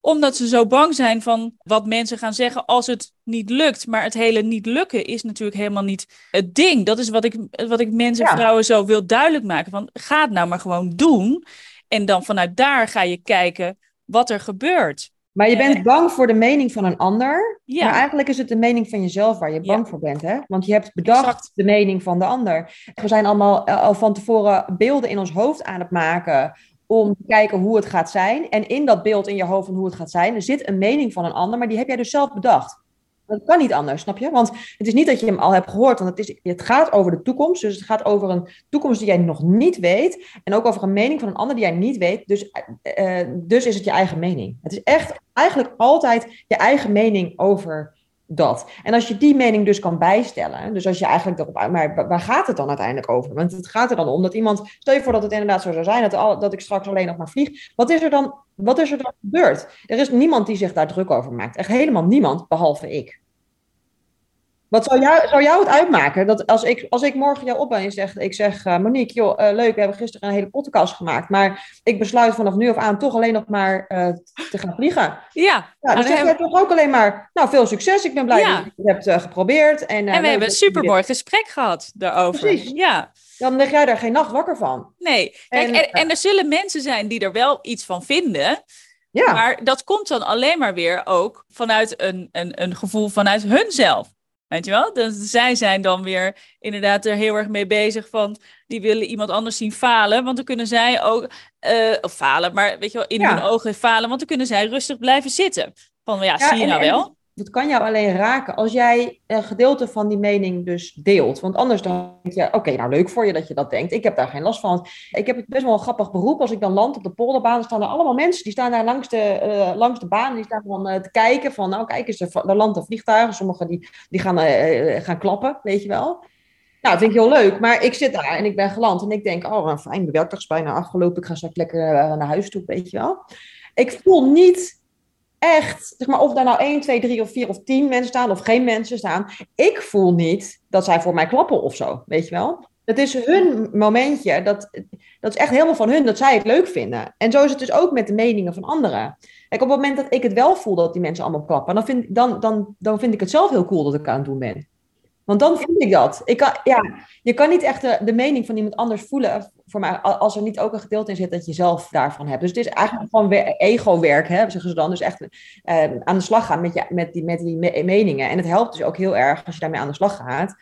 omdat ze zo bang zijn van wat mensen gaan zeggen als het niet lukt. Maar het hele niet lukken is natuurlijk helemaal niet het ding. Dat is wat ik, wat ik mensen en vrouwen zo wil duidelijk maken. Van, ga het nou maar gewoon doen. En dan vanuit daar ga je kijken wat er gebeurt. Maar je bent bang voor de mening van een ander. Ja. Maar eigenlijk is het de mening van jezelf waar je bang voor bent. Hè? Want je hebt bedacht de mening van de ander. We zijn allemaal eh, al van tevoren beelden in ons hoofd aan het maken. Om te kijken hoe het gaat zijn. En in dat beeld in je hoofd van hoe het gaat zijn, er zit een mening van een ander. Maar die heb jij dus zelf bedacht. Dat kan niet anders, snap je? Want het is niet dat je hem al hebt gehoord, want het, is, het gaat over de toekomst. Dus het gaat over een toekomst die jij nog niet weet. En ook over een mening van een ander die jij niet weet. Dus, uh, dus is het je eigen mening. Het is echt eigenlijk altijd je eigen mening over dat. En als je die mening dus kan bijstellen, dus als je eigenlijk erop maar waar gaat het dan uiteindelijk over? Want het gaat er dan om dat iemand, stel je voor dat het inderdaad zo zou zijn, dat, al, dat ik straks alleen nog maar vlieg. Wat is er dan, wat is er dan gebeurd? Er is niemand die zich daar druk over maakt. Echt helemaal niemand, behalve ik. Wat zou jou, zou jou het uitmaken dat als ik, als ik morgen jou op en zeg, ik zeg uh, Monique, joh, uh, leuk, we hebben gisteren een hele podcast gemaakt, maar ik besluit vanaf nu af aan toch alleen nog maar uh, te gaan vliegen. Ja. ja dan zeg je toch ook alleen maar, nou, veel succes, ik ben blij ja. dat je het hebt geprobeerd. En, en we hebben een supermooi gesprek gehad daarover. Precies. Ja. Dan leg jij daar geen nacht wakker van. Nee, Kijk, en, en, en er zullen mensen zijn die er wel iets van vinden. Ja. Maar dat komt dan alleen maar weer ook vanuit een, een, een gevoel vanuit hunzelf. Weet je wel? Dus zij zijn dan weer inderdaad er heel erg mee bezig van, die willen iemand anders zien falen, want dan kunnen zij ook, uh, of falen, maar weet je wel, in hun ogen falen, want dan kunnen zij rustig blijven zitten. Van, ja, zie je nou wel? Dat kan jou alleen raken als jij een gedeelte van die mening dus deelt. Want anders dan denk je, oké, nou leuk voor je dat je dat denkt. Ik heb daar geen last van. Ik heb het best wel een grappig beroep. Als ik dan land op de polderbaan, staan er allemaal mensen. Die staan daar langs de, uh, langs de baan. Die staan dan uh, te kijken van, nou kijk eens, er, landt vliegtuigen. Sommigen die, die gaan, uh, gaan klappen, weet je wel. Nou, dat vind ik heel leuk. Maar ik zit daar en ik ben geland. En ik denk, oh, een fijn, is bijna afgelopen. Ik ga straks lekker naar huis toe, weet je wel. Ik voel niet echt, zeg maar, of daar nou 1, 2, 3 of 4 of 10 mensen staan of geen mensen staan. Ik voel niet dat zij voor mij klappen of zo, weet je wel. Het is hun momentje, dat, dat is echt helemaal van hun, dat zij het leuk vinden. En zo is het dus ook met de meningen van anderen. Kijk, op het moment dat ik het wel voel dat die mensen allemaal klappen, dan vind, dan, dan, dan vind ik het zelf heel cool dat ik aan het doen ben. Want dan voel ik dat. Ik kan, ja, je kan niet echt de, de mening van iemand anders voelen voor mij, als er niet ook een gedeelte in zit dat je zelf daarvan hebt. Dus het is eigenlijk gewoon ego-werk, zeggen ze dan. Dus echt uh, aan de slag gaan met, je, met die, met die meningen. En het helpt dus ook heel erg als je daarmee aan de slag gaat.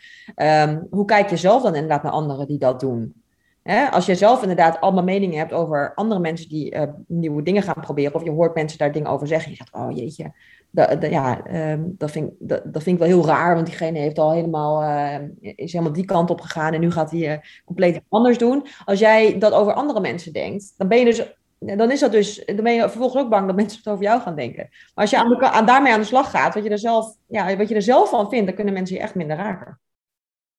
Um, hoe kijk je zelf dan inderdaad naar anderen die dat doen? Hè? Als je zelf inderdaad allemaal meningen hebt over andere mensen die uh, nieuwe dingen gaan proberen, of je hoort mensen daar dingen over zeggen, je zegt, oh jeetje, dat, ja, um, dat, vind, dat, dat vind ik wel heel raar, want diegene heeft al helemaal, uh, is helemaal die kant op gegaan en nu gaat hij uh, compleet anders doen. Als jij dat over andere mensen denkt, dan ben je dus dan is dat dus, dan ben je vervolgens ook bang dat mensen het over jou gaan denken. Maar als je aan, aan daarmee aan de slag gaat, wat je, er zelf, ja, wat je er zelf van vindt, dan kunnen mensen je echt minder raken.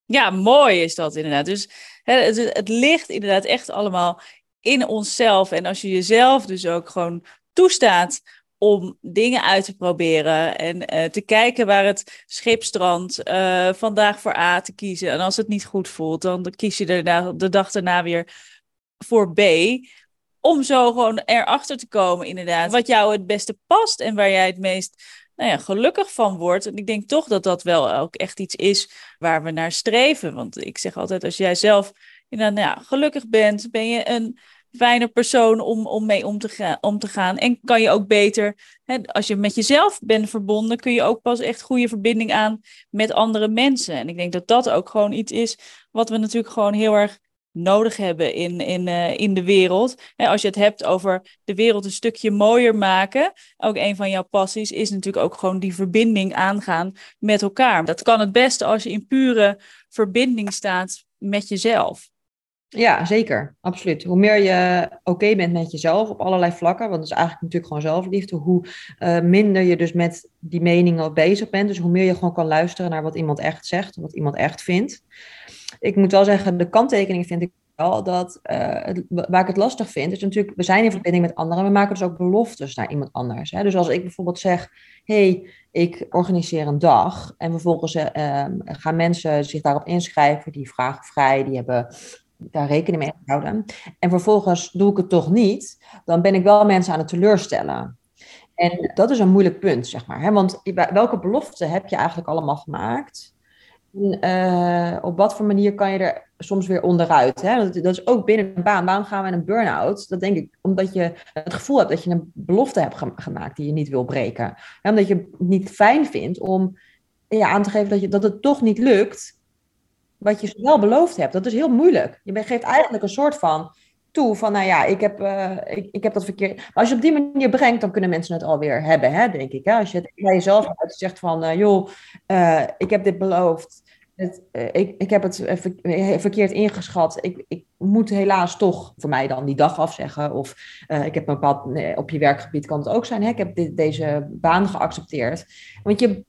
Ja, mooi is dat inderdaad. Dus het, het ligt inderdaad echt allemaal in onszelf. En als je jezelf dus ook gewoon toestaat om dingen uit te proberen en uh, te kijken waar het schip strandt, uh, vandaag voor A te kiezen. En als het niet goed voelt, dan kies je er de dag daarna weer voor B. Om zo gewoon erachter te komen, inderdaad, wat jou het beste past en waar jij het meest nou ja, gelukkig van wordt. En ik denk toch dat dat wel ook echt iets is waar we naar streven. Want ik zeg altijd, als jij zelf nou ja, gelukkig bent, ben je een fijne persoon om, om mee om te, gaan, om te gaan. En kan je ook beter, hè, als je met jezelf bent verbonden, kun je ook pas echt goede verbinding aan met andere mensen. En ik denk dat dat ook gewoon iets is wat we natuurlijk gewoon heel erg nodig hebben in, in, uh, in de wereld. als je het hebt over de wereld een stukje mooier maken, ook een van jouw passies is natuurlijk ook gewoon die verbinding aangaan met elkaar. Dat kan het beste als je in pure verbinding staat met jezelf. Ja, zeker. Absoluut. Hoe meer je oké bent met jezelf op allerlei vlakken, want dat is eigenlijk natuurlijk gewoon zelfliefde, hoe uh, minder je dus met die meningen bezig bent. Dus hoe meer je gewoon kan luisteren naar wat iemand echt zegt, wat iemand echt vindt. Ik moet wel zeggen, de kanttekening vind ik wel dat, het, waar ik het lastig vind, is natuurlijk, we zijn in verbinding met anderen, we maken dus ook beloftes naar iemand anders. Hè? Dus als ik bijvoorbeeld zeg, hey, ik organiseer een dag en vervolgens uh, gaan mensen zich daarop inschrijven, die vragen vrij, die hebben daar rekening mee houden. En vervolgens doe ik het toch niet, dan ben ik wel mensen aan het teleurstellen. En dat is een moeilijk punt, zeg maar. Hè? Want welke beloften heb je eigenlijk allemaal gemaakt? En, uh, op wat voor manier kan je er soms weer onderuit? Hè? Dat, dat, is ook binnen een baan. Waarom gaan we in een burn-out? Dat denk ik omdat je het gevoel hebt dat je een belofte hebt gemaakt die je niet wil breken. Omdat je het niet fijn vindt om ja, aan te geven dat, je, dat het toch niet lukt wat je wel beloofd hebt. Dat is heel moeilijk. Je geeft eigenlijk een soort van toe van, nou ja, ik heb, uh, ik, ik heb dat verkeerd. Maar als je op die manier brengt, dan kunnen mensen het alweer hebben, hè, denk ik. Als je het bij jezelf zegt van, uh, joh, uh, ik heb dit beloofd. Het, ik, ik heb het verkeerd ingeschat. Ik, ik moet helaas toch voor mij dan die dag afzeggen. Of ik heb een bepaald, op je werkgebied kan het ook zijn. Hè? Ik heb dit, deze baan geaccepteerd. Want je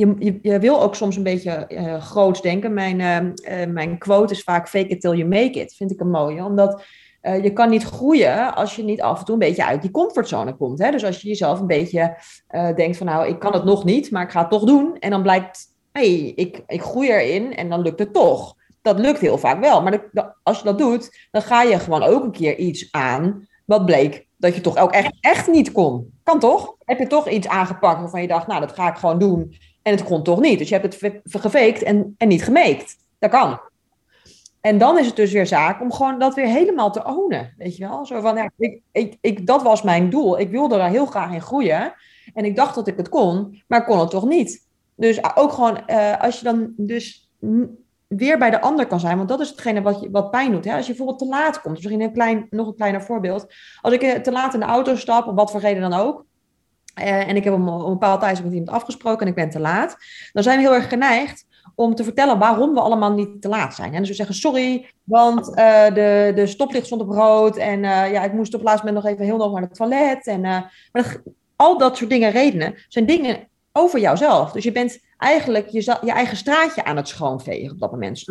je, je, wil ook soms een beetje uh, groots denken. Mijn, uh, mijn quote is vaak fake it till you make it. Vind ik een mooie. Omdat je kan niet groeien als je niet af en toe een beetje uit die comfortzone komt. Hè? Dus als je jezelf een beetje denkt van nou, ik kan het nog niet, maar ik ga het toch doen. En dan blijkt, hé, hey, ik, ik groei erin en dan lukt het toch. Dat lukt heel vaak wel. Maar als je dat doet, dan ga je gewoon ook een keer iets aan wat bleek dat je toch ook echt, echt niet kon. Kan toch? Heb je toch iets aangepakt waarvan je dacht, nou, dat ga ik gewoon doen. En het kon toch niet. Dus je hebt het gefaked en, en niet gemeekt. Dat kan. En dan is het dus weer zaak om gewoon dat weer helemaal te ownen. Weet je wel? Zo van, ja, ik, ik, dat was mijn doel. Ik wilde er heel graag in groeien. En ik dacht dat ik het kon, maar kon het toch niet. Dus ook gewoon, uh, als je dan dus weer bij de ander kan zijn. Want dat is hetgene wat, je, wat pijn doet. Hè? Als je bijvoorbeeld te laat komt. Misschien een klein, nog een kleiner voorbeeld. Als ik eh, te laat in de auto stap, om wat voor reden dan ook. Uh, en ik heb om een bepaald tijd met iemand afgesproken en ik ben te laat. Dan zijn we heel erg geneigd om te vertellen waarom we allemaal niet te laat zijn. En dus we zeggen sorry, want uh, de, de stoplicht stond op rood. En ja, ik moest op het laatste moment nog even heel nog naar het toilet. En, maar al dat soort dingen, redenen, zijn dingen over jouzelf. Dus je bent eigenlijk je, je eigen straatje aan het schoonvegen op dat moment.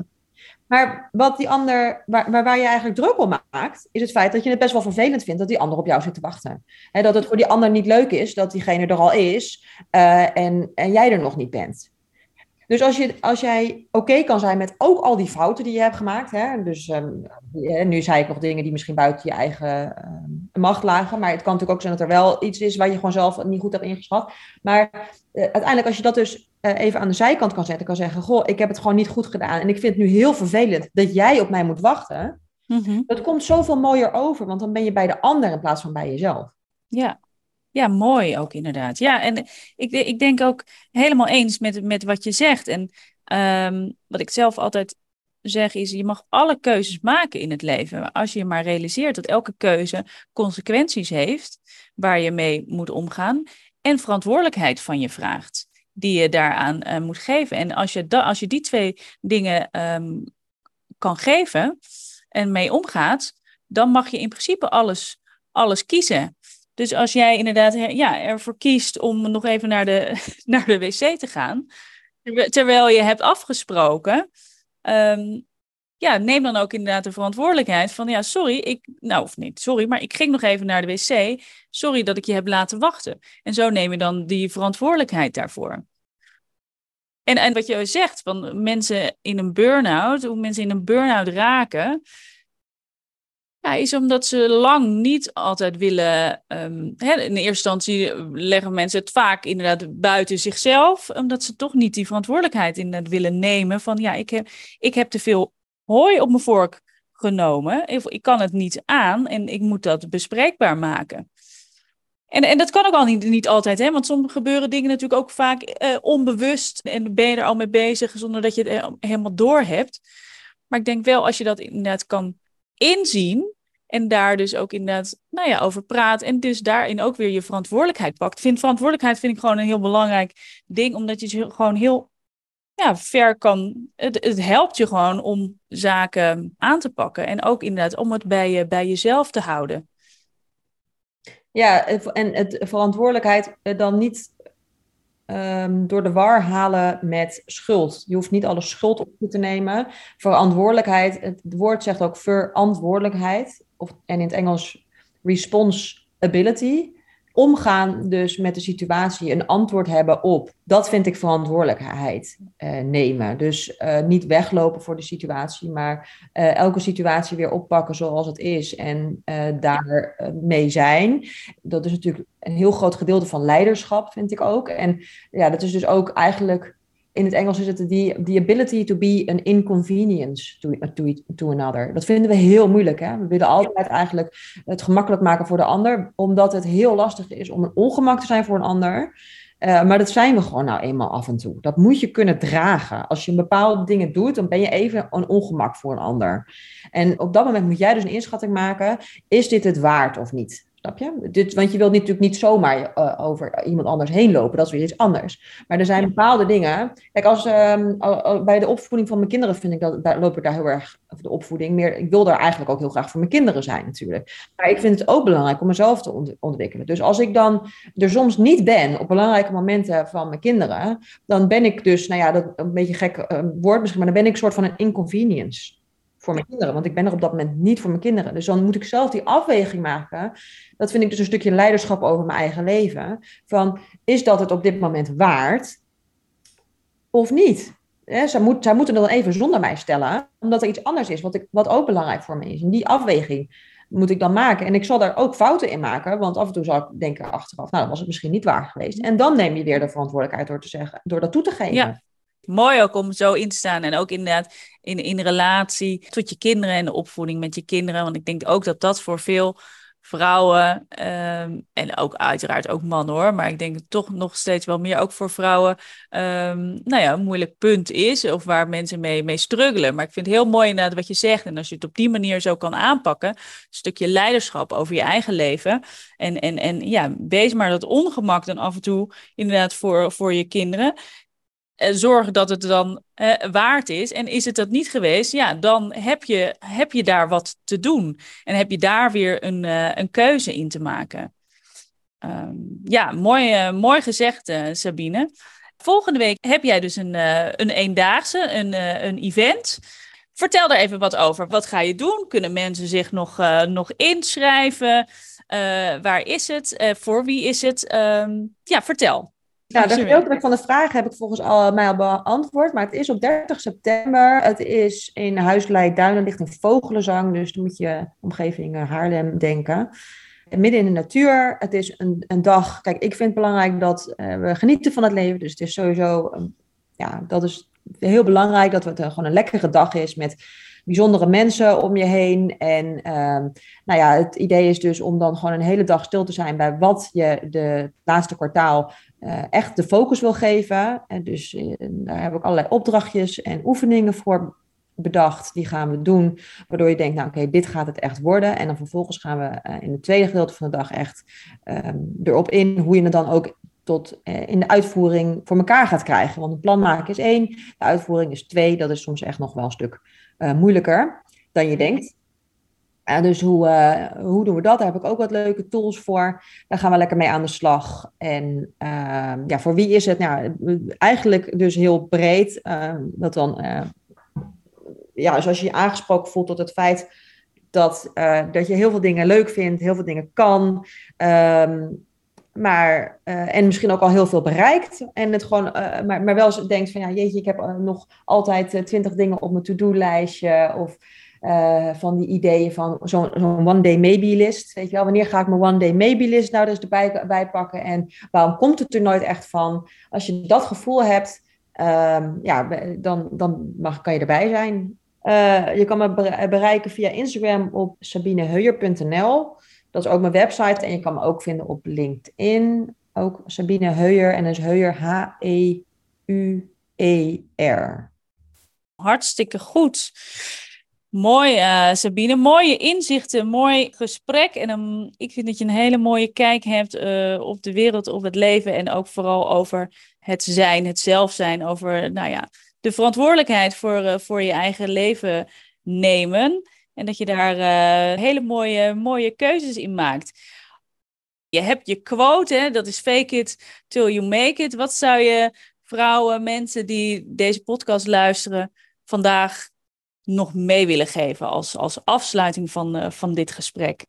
Maar wat die ander, waar, waar, je eigenlijk druk om maakt, is het feit dat je het best wel vervelend vindt dat die ander op jou zit te wachten. He, dat het voor die ander niet leuk is dat diegene er al is uh, en, en jij er nog niet bent. Dus als, je, als jij oké kan zijn met ook al die fouten die je hebt gemaakt. Hè, dus um, nu zei ik nog dingen die misschien buiten je eigen uh, macht lagen. Maar het kan natuurlijk ook zijn dat er wel iets is waar je gewoon zelf niet goed hebt ingeschat. Maar uh, uiteindelijk als je dat dus even aan de zijkant kan zetten. Kan zeggen, goh, ik heb het gewoon niet goed gedaan. En ik vind het nu heel vervelend dat jij op mij moet wachten. Mm-hmm. Dat komt zoveel mooier over. Want dan ben je bij de ander in plaats van bij jezelf. Ja, ja, mooi ook inderdaad. Ja, en ik, ik denk ook helemaal eens met, met wat je zegt. En um, wat ik zelf altijd zeg is, je mag alle keuzes maken in het leven. Als je maar realiseert dat elke keuze consequenties heeft waar je mee moet omgaan en verantwoordelijkheid van je vraagt, die je daaraan uh, moet geven. En als je, als je die twee dingen um, kan geven en mee omgaat, dan mag je in principe alles, alles kiezen. Dus als jij inderdaad ja, ervoor kiest om nog even naar de, *laughs* naar de wc te gaan, terwijl je hebt afgesproken, um, ja, neem dan ook inderdaad de verantwoordelijkheid van, ja, sorry, ik, nou of niet, sorry, maar ik ging nog even naar de wc, sorry dat ik je heb laten wachten. En zo neem je dan die verantwoordelijkheid daarvoor. En, en wat je zegt, van mensen in een burn-out, hoe mensen in een burn-out raken, ja, is omdat ze lang niet altijd willen. Um, hè, in eerste instantie leggen mensen het vaak inderdaad buiten zichzelf, omdat ze toch niet die verantwoordelijkheid in willen nemen. Van ja, ik heb, ik heb te veel hooi op mijn vork genomen. Ik, kan het niet aan en ik moet dat bespreekbaar maken. En, en dat kan ook al niet, niet altijd, hè? want soms gebeuren dingen natuurlijk ook vaak uh, onbewust en ben je er al mee bezig zonder dat je het helemaal door hebt. Maar ik denk wel als je dat inderdaad kan inzien en daar dus ook inderdaad nou ja, over praat en dus daarin ook weer je verantwoordelijkheid pakt. Vind, verantwoordelijkheid vind ik gewoon een heel belangrijk ding, omdat je gewoon heel ja, ver kan. Het, het helpt je gewoon om zaken aan te pakken en ook inderdaad om het bij, je, bij jezelf te houden. Ja, en het verantwoordelijkheid eh, dan niet um, door de war halen met schuld. Je hoeft niet alle schuld op je te nemen. Verantwoordelijkheid, het woord zegt ook verantwoordelijkheid, of, en in het Engels responsibility omgaan dus met de situatie, een antwoord hebben op. Dat vind ik verantwoordelijkheid uh, nemen. Dus uh, niet weglopen voor de situatie, maar uh, elke situatie weer oppakken zoals het is en daar mee zijn. Dat is natuurlijk een heel groot gedeelte van leiderschap, vind ik ook. En ja, dat is dus ook eigenlijk in het Engels is het the, the ability to be an inconvenience to, to, to another. Dat vinden we heel moeilijk. Hè? We willen altijd eigenlijk het gemakkelijk maken voor de ander, omdat het heel lastig is om een ongemak te zijn voor een ander. Uh, maar dat zijn we gewoon nou eenmaal af en toe. Dat moet je kunnen dragen. Als je een bepaalde dingen doet, dan ben je even een ongemak voor een ander. En op dat moment moet jij dus een inschatting maken: is dit het waard of niet? Snap je? Dit, want je wilt natuurlijk niet zomaar uh, over iemand anders heen lopen. Dat is weer iets anders. Maar er zijn bepaalde dingen. Kijk, als, uh, bij de opvoeding van mijn kinderen vind ik dat, daar loop ik daar heel erg, of de opvoeding meer, ik wil daar eigenlijk ook heel graag voor mijn kinderen zijn natuurlijk. Maar ik vind het ook belangrijk om mezelf te ontwikkelen. Dus als ik dan er soms niet ben op belangrijke momenten van mijn kinderen, dan ben ik dus, nou ja, dat een beetje gek uh, woord misschien, maar dan ben ik een soort van een inconvenience voor mijn kinderen. Want ik ben er op dat moment niet voor mijn kinderen. Dus dan moet ik zelf die afweging maken. Dat vind ik dus een stukje leiderschap over mijn eigen leven. Van, is dat het op dit moment waard? Of niet? zij, moet, zij moeten dan even zonder mij stellen. Omdat er iets anders is wat, ik, wat ook belangrijk voor me is. En die afweging moet ik dan maken. En ik zal daar ook fouten in maken. Want af en toe zal ik denken achteraf, nou, dat was het misschien niet waar geweest. En dan neem je weer de verantwoordelijkheid door te zeggen, door dat toe te geven. Ja. Mooi ook om zo in te staan. En ook inderdaad in, in relatie tot je kinderen en de opvoeding met je kinderen. Want ik denk ook dat dat voor veel vrouwen ehm, en ook uiteraard ook mannen hoor, maar ik denk toch nog steeds wel meer ook voor vrouwen, um, nou ja, een moeilijk punt is of waar mensen mee, mee struggelen. Maar ik vind het heel mooi inderdaad wat je zegt en als je het op die manier zo kan aanpakken, een stukje leiderschap over je eigen leven en, en, en ja, wees maar dat ongemak dan af en toe inderdaad voor, voor je kinderen. Eh, zorgen dat het dan eh, waard is. En is het dat niet geweest, ja, dan heb je, heb je daar wat te doen. En heb je daar weer een, uh, een keuze in te maken. Um, ja, mooi, mooi gezegd, Sabine. Volgende week heb jij dus een, een eendaagse, een, een event. Vertel daar even wat over. Wat ga je doen? Kunnen mensen zich nog, nog inschrijven? waar is het? voor wie is het? Um, ja, vertel. Nou, de gedeeltelijk van de vragen heb ik volgens al, mij al beantwoord. Maar het is op 30 september. Het is in Huislei Duinen, ligt een vogelenzang. Dus dan moet je omgeving eh, Haarlem denken. Midden in de natuur. Het is een, een dag. Kijk, ik vind het belangrijk dat uh, we genieten van het leven. Dus het is sowieso, um, ja, dat is heel belangrijk dat het uh, gewoon een lekkere dag is met bijzondere mensen om je heen. En uh, nou ja, het idee is dus om dan gewoon een hele dag stil te zijn bij wat je de laatste kwartaal uh, echt de focus wil geven. En dus uh, daar heb ik allerlei opdrachtjes en oefeningen voor bedacht. Die gaan we doen, waardoor je denkt, nou oké, dit gaat het echt worden. En dan vervolgens gaan we uh, in het tweede gedeelte van de dag echt um, erop in hoe je het dan ook tot in de uitvoering voor elkaar gaat krijgen. Want een plan maken is één, de uitvoering is twee. Dat is soms echt nog wel een stuk moeilijker dan je denkt. Uh, dus hoe, uh, hoe doen we dat? Daar heb ik ook wat leuke tools voor. Daar gaan we lekker mee aan de slag. En uh, ja, voor wie is het? Nou, eigenlijk dus heel breed. Ehm, dat dan, eh, ja, dus als je je aangesproken voelt tot het feit dat, eh, dat je heel veel dingen leuk vindt, heel veel dingen kan. Ehm, maar, en misschien ook al heel veel bereikt. En het gewoon, maar, maar wel denkt van ja, jeetje, ik heb nog altijd twintig dingen op mijn to-do-lijstje. Of uh, van die ideeën van zo'n zo one day maybe list. Weet je wel, wanneer ga ik mijn one day maybe list nou dus erbij bij pakken en waarom komt het er nooit echt van? Als je dat gevoel hebt, um, ja, dan, dan mag, kan je erbij zijn. Uh, je kan me bereiken via Instagram op sabineheuer.nl. Dat is ook mijn website en je kan me ook vinden op LinkedIn. Ook Sabine Heuer en dat is Heuer H-E-U-E-R. Hartstikke goed. Mooi, uh, Sabine. Mooie inzichten, mooi gesprek. En um, ik vind dat je een hele mooie kijk hebt uh, op de wereld, op het leven. En ook vooral over het zijn, het zelf zijn. Over nou ja, de verantwoordelijkheid voor, uh, voor je eigen leven nemen. En dat je daar hele mooie, mooie keuzes in maakt. Je hebt je quote, hè? dat is fake it till you make it. Wat zou je vrouwen, mensen die deze podcast luisteren, vandaag nog mee willen geven als, als afsluiting van, uh, van dit gesprek?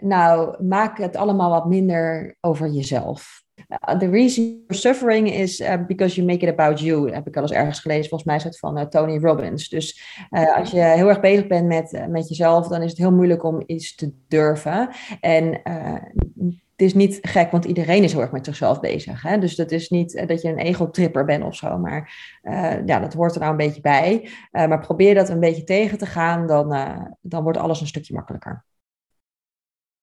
Nou, maak het allemaal wat minder over jezelf. Uh, the reason you're suffering is uh, because you make it about you. Heb ik al eens ergens gelezen, volgens mij is het van Tony Robbins. Dus als je heel erg bezig bent met, met jezelf, dan is het heel moeilijk om iets te durven. En het is niet gek, want iedereen is heel erg met zichzelf bezig. Hè? Dus dat is niet eh, dat je een ego-tripper bent of zo. Maar uh, ja, dat hoort er nou een beetje bij. Uh, maar probeer dat een beetje tegen te gaan, dan, dan wordt alles een stukje makkelijker.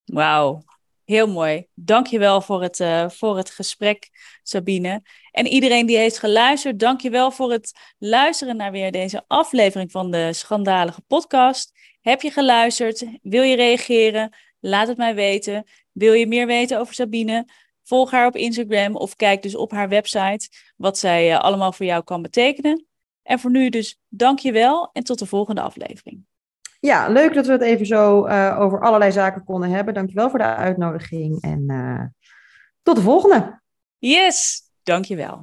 Wauw, heel mooi. Dankjewel voor het, voor het gesprek, Sabine. En iedereen die heeft geluisterd, dankjewel voor het luisteren naar weer deze aflevering van de Schandalige Podcast. Heb je geluisterd? Wil je reageren? Laat het mij weten. Wil je meer weten over Sabine? Volg haar op Instagram of kijk dus op haar website wat zij eh, allemaal voor jou kan betekenen. En voor nu dus dank je wel en tot de volgende aflevering. Ja, leuk dat we het even zo uh, over allerlei zaken konden hebben. Dankjewel voor de uitnodiging en uh, tot de volgende. Yes, dankjewel.